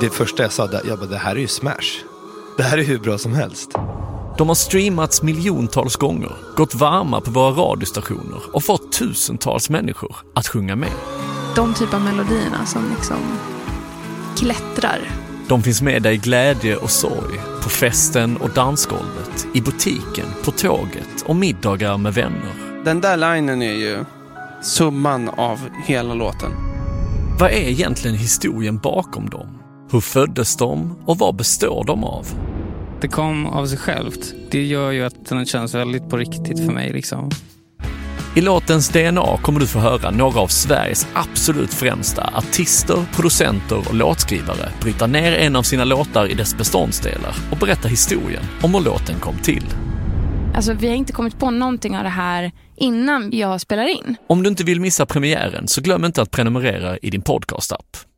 det första jag sa, jag bara, det här är ju smash. Det här är hur bra som helst. De har streamats miljontals gånger, gått varma på våra radiostationer och fått tusentals människor att sjunga med. De typ av melodierna som liksom klättrar. De finns med dig i glädje och sorg, på festen och dansgolvet, i butiken, på tåget och middagar med vänner. Den där linen är ju summan av hela låten. Vad är egentligen historien bakom dem? Hur föddes de och vad består de av? Det kom av sig självt. Det gör ju att den känns väldigt på riktigt för mig. Liksom. I låtens DNA kommer du få höra några av Sveriges absolut främsta artister, producenter och låtskrivare bryta ner en av sina låtar i dess beståndsdelar och berätta historien om hur låten kom till. Alltså vi har inte kommit på någonting av det här innan jag spelar in. Om du inte vill missa premiären så glöm inte att prenumerera i din podcastapp.